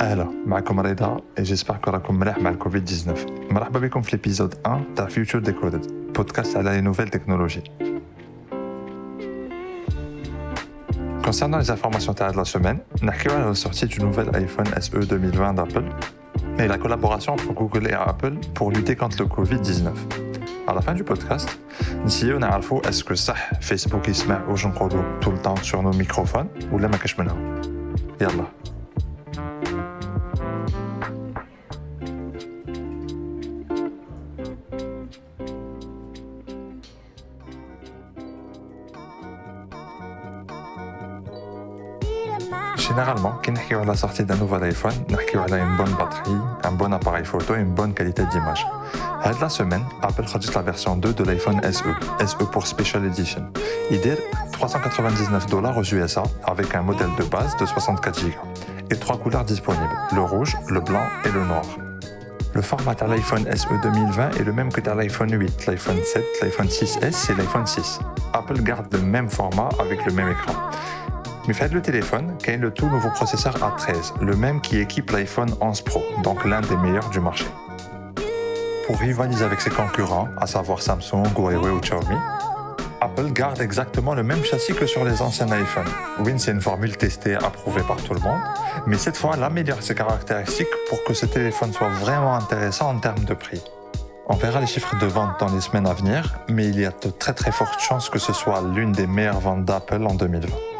اهلا معكم رضا et j'espère que راكم مليح مع الكوفيد 19 مرحبا بكم في الابيزود 1 تاع فيوتشر ديكودد بودكاست على لي نوفيل تكنولوجي Concernant les informations de la semaine, نحكيو على la sortie du nouvel iPhone SE 2020 d'Apple et la collaboration entre Google et Apple pour lutter contre le Covid-19. À la fin du podcast, nous on a est-ce que ça, Facebook, il se met tout le temps sur nos microphones ou là, ma Yallah. Généralement, quand on la sortie d'un nouvel iPhone, on a une bonne batterie, un bon appareil photo et une bonne qualité d'image. Cette la semaine, Apple a la version 2 de l'iPhone SE, SE pour Special Edition. Il est 399 dollars aux USA avec un modèle de base de 64 Go et trois couleurs disponibles, le rouge, le blanc et le noir. Le format de l'iPhone SE 2020 est le même que dans l'iPhone 8, l'iPhone 7, l'iPhone 6S et l'iPhone 6. Apple garde le même format avec le même écran. Mais faites le téléphone, qui le tout nouveau processeur A13, le même qui équipe l'iPhone 11 Pro, donc l'un des meilleurs du marché. Pour rivaliser avec ses concurrents, à savoir Samsung, Huawei ou Xiaomi, Apple garde exactement le même châssis que sur les anciens iPhones. Oui, c'est une formule testée, approuvée par tout le monde, mais cette fois, elle améliore ses caractéristiques pour que ce téléphone soit vraiment intéressant en termes de prix. On verra les chiffres de vente dans les semaines à venir, mais il y a de très très fortes chances que ce soit l'une des meilleures ventes d'Apple en 2020.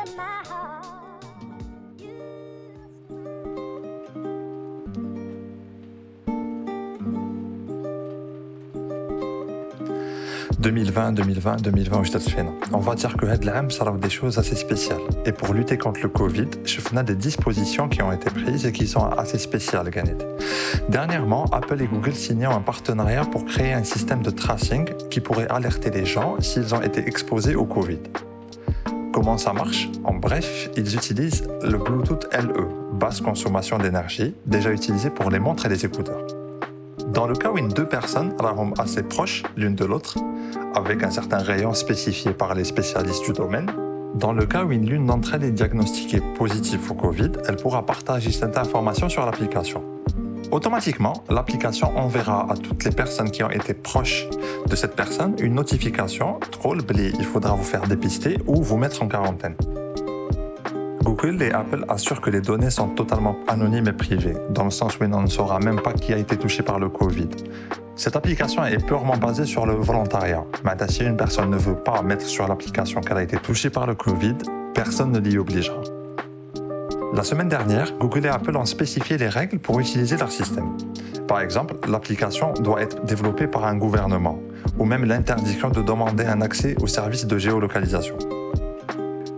2020, 2020, 2020 On va dire que l'année ça des choses assez spéciales. Et pour lutter contre le Covid, je fais des dispositions qui ont été prises et qui sont assez spéciales. Dernièrement, Apple et Google signaient un partenariat pour créer un système de tracing qui pourrait alerter les gens s'ils ont été exposés au Covid. Comment ça marche? En bref, ils utilisent le Bluetooth LE, basse consommation d'énergie, déjà utilisé pour les montres et les écouteurs. Dans le cas où une deux personnes sont assez proches l'une de l'autre, avec un certain rayon spécifié par les spécialistes du domaine, dans le cas où une l'une d'entre elles est diagnostiquée positive au Covid, elle pourra partager cette information sur l'application. Automatiquement, l'application enverra à toutes les personnes qui ont été proches de cette personne une notification troll il faudra vous faire dépister ou vous mettre en quarantaine. Google et Apple assurent que les données sont totalement anonymes et privées, dans le sens où on ne saura même pas qui a été touché par le Covid. Cette application est purement basée sur le volontariat. Mais si une personne ne veut pas mettre sur l'application qu'elle a été touchée par le Covid, personne ne l'y obligera. La semaine dernière, Google et Apple ont spécifié les règles pour utiliser leur système. Par exemple, l'application doit être développée par un gouvernement, ou même l'interdiction de demander un accès aux services de géolocalisation.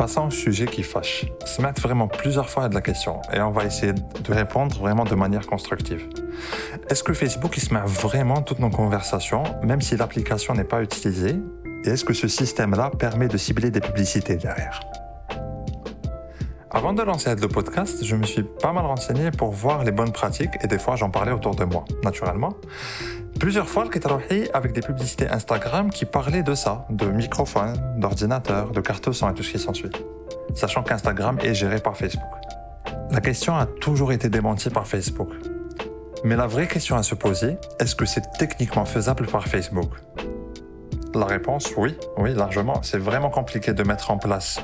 Passons au sujet qui fâche. Se mettre vraiment plusieurs fois de la question et on va essayer de répondre vraiment de manière constructive. Est-ce que Facebook il se met vraiment toutes nos conversations, même si l'application n'est pas utilisée? Et est-ce que ce système-là permet de cibler des publicités derrière? Avant de lancer le podcast, je me suis pas mal renseigné pour voir les bonnes pratiques et des fois j'en parlais autour de moi, naturellement. Plusieurs fois, le avec des publicités Instagram qui parlaient de ça, de microphones, d'ordinateurs, de cartes son et tout ce qui s'ensuit. Sachant qu'Instagram est géré par Facebook. La question a toujours été démentie par Facebook. Mais la vraie question à se poser, est-ce que c'est techniquement faisable par Facebook? La réponse, oui, oui, largement. C'est vraiment compliqué de mettre en place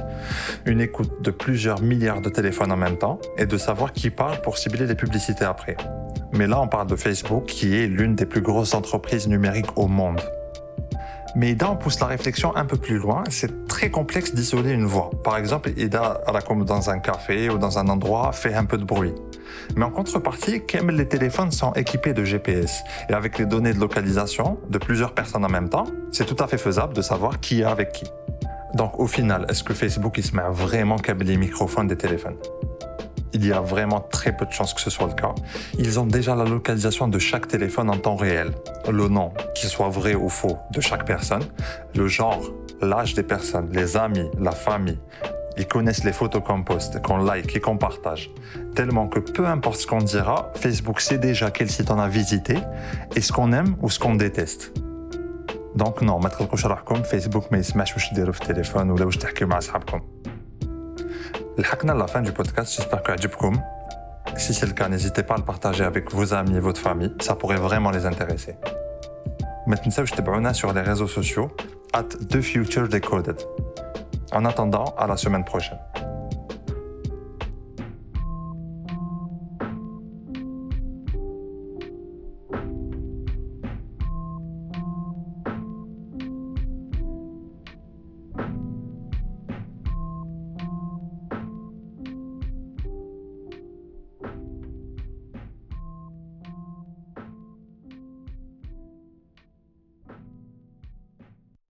une écoute de plusieurs milliards de téléphones en même temps et de savoir qui parle pour cibler les publicités après. Mais là, on parle de Facebook, qui est l'une des plus grosses entreprises numériques au monde. Mais Ida, on pousse la réflexion un peu plus loin. C'est très complexe d'isoler une voix. Par exemple, Ida, comme dans un café ou dans un endroit, fait un peu de bruit. Mais en contrepartie, comme les téléphones sont équipés de GPS et avec les données de localisation de plusieurs personnes en même temps, c'est tout à fait faisable de savoir qui est avec qui. Donc au final, est-ce que Facebook il se met vraiment câble les microphones des téléphones? il y a vraiment très peu de chances que ce soit le cas. Ils ont déjà la localisation de chaque téléphone en temps réel, le nom, qu'il soit vrai ou faux, de chaque personne, le genre, l'âge des personnes, les amis, la famille. Ils connaissent les photos qu'on poste, qu'on like et qu'on partage. Tellement que peu importe ce qu'on dira, Facebook sait déjà quel site on a visité et ce qu'on aime ou ce qu'on déteste. Donc non, ما تقلقوش روحكم فيسبوك ما يسمعش واش ديروا في التليفون ولا واش تحكيو مع اصحابكم لحقنا la fin du podcast, j'espère que عجبكم. Si c'est le cas, n'hésitez pas à le partager avec vos amis et votre famille, ça pourrait vraiment les intéresser. ما تنساوش تتابعونا sur les réseaux sociaux at The Future Decoded. En attendant, à la semaine prochaine.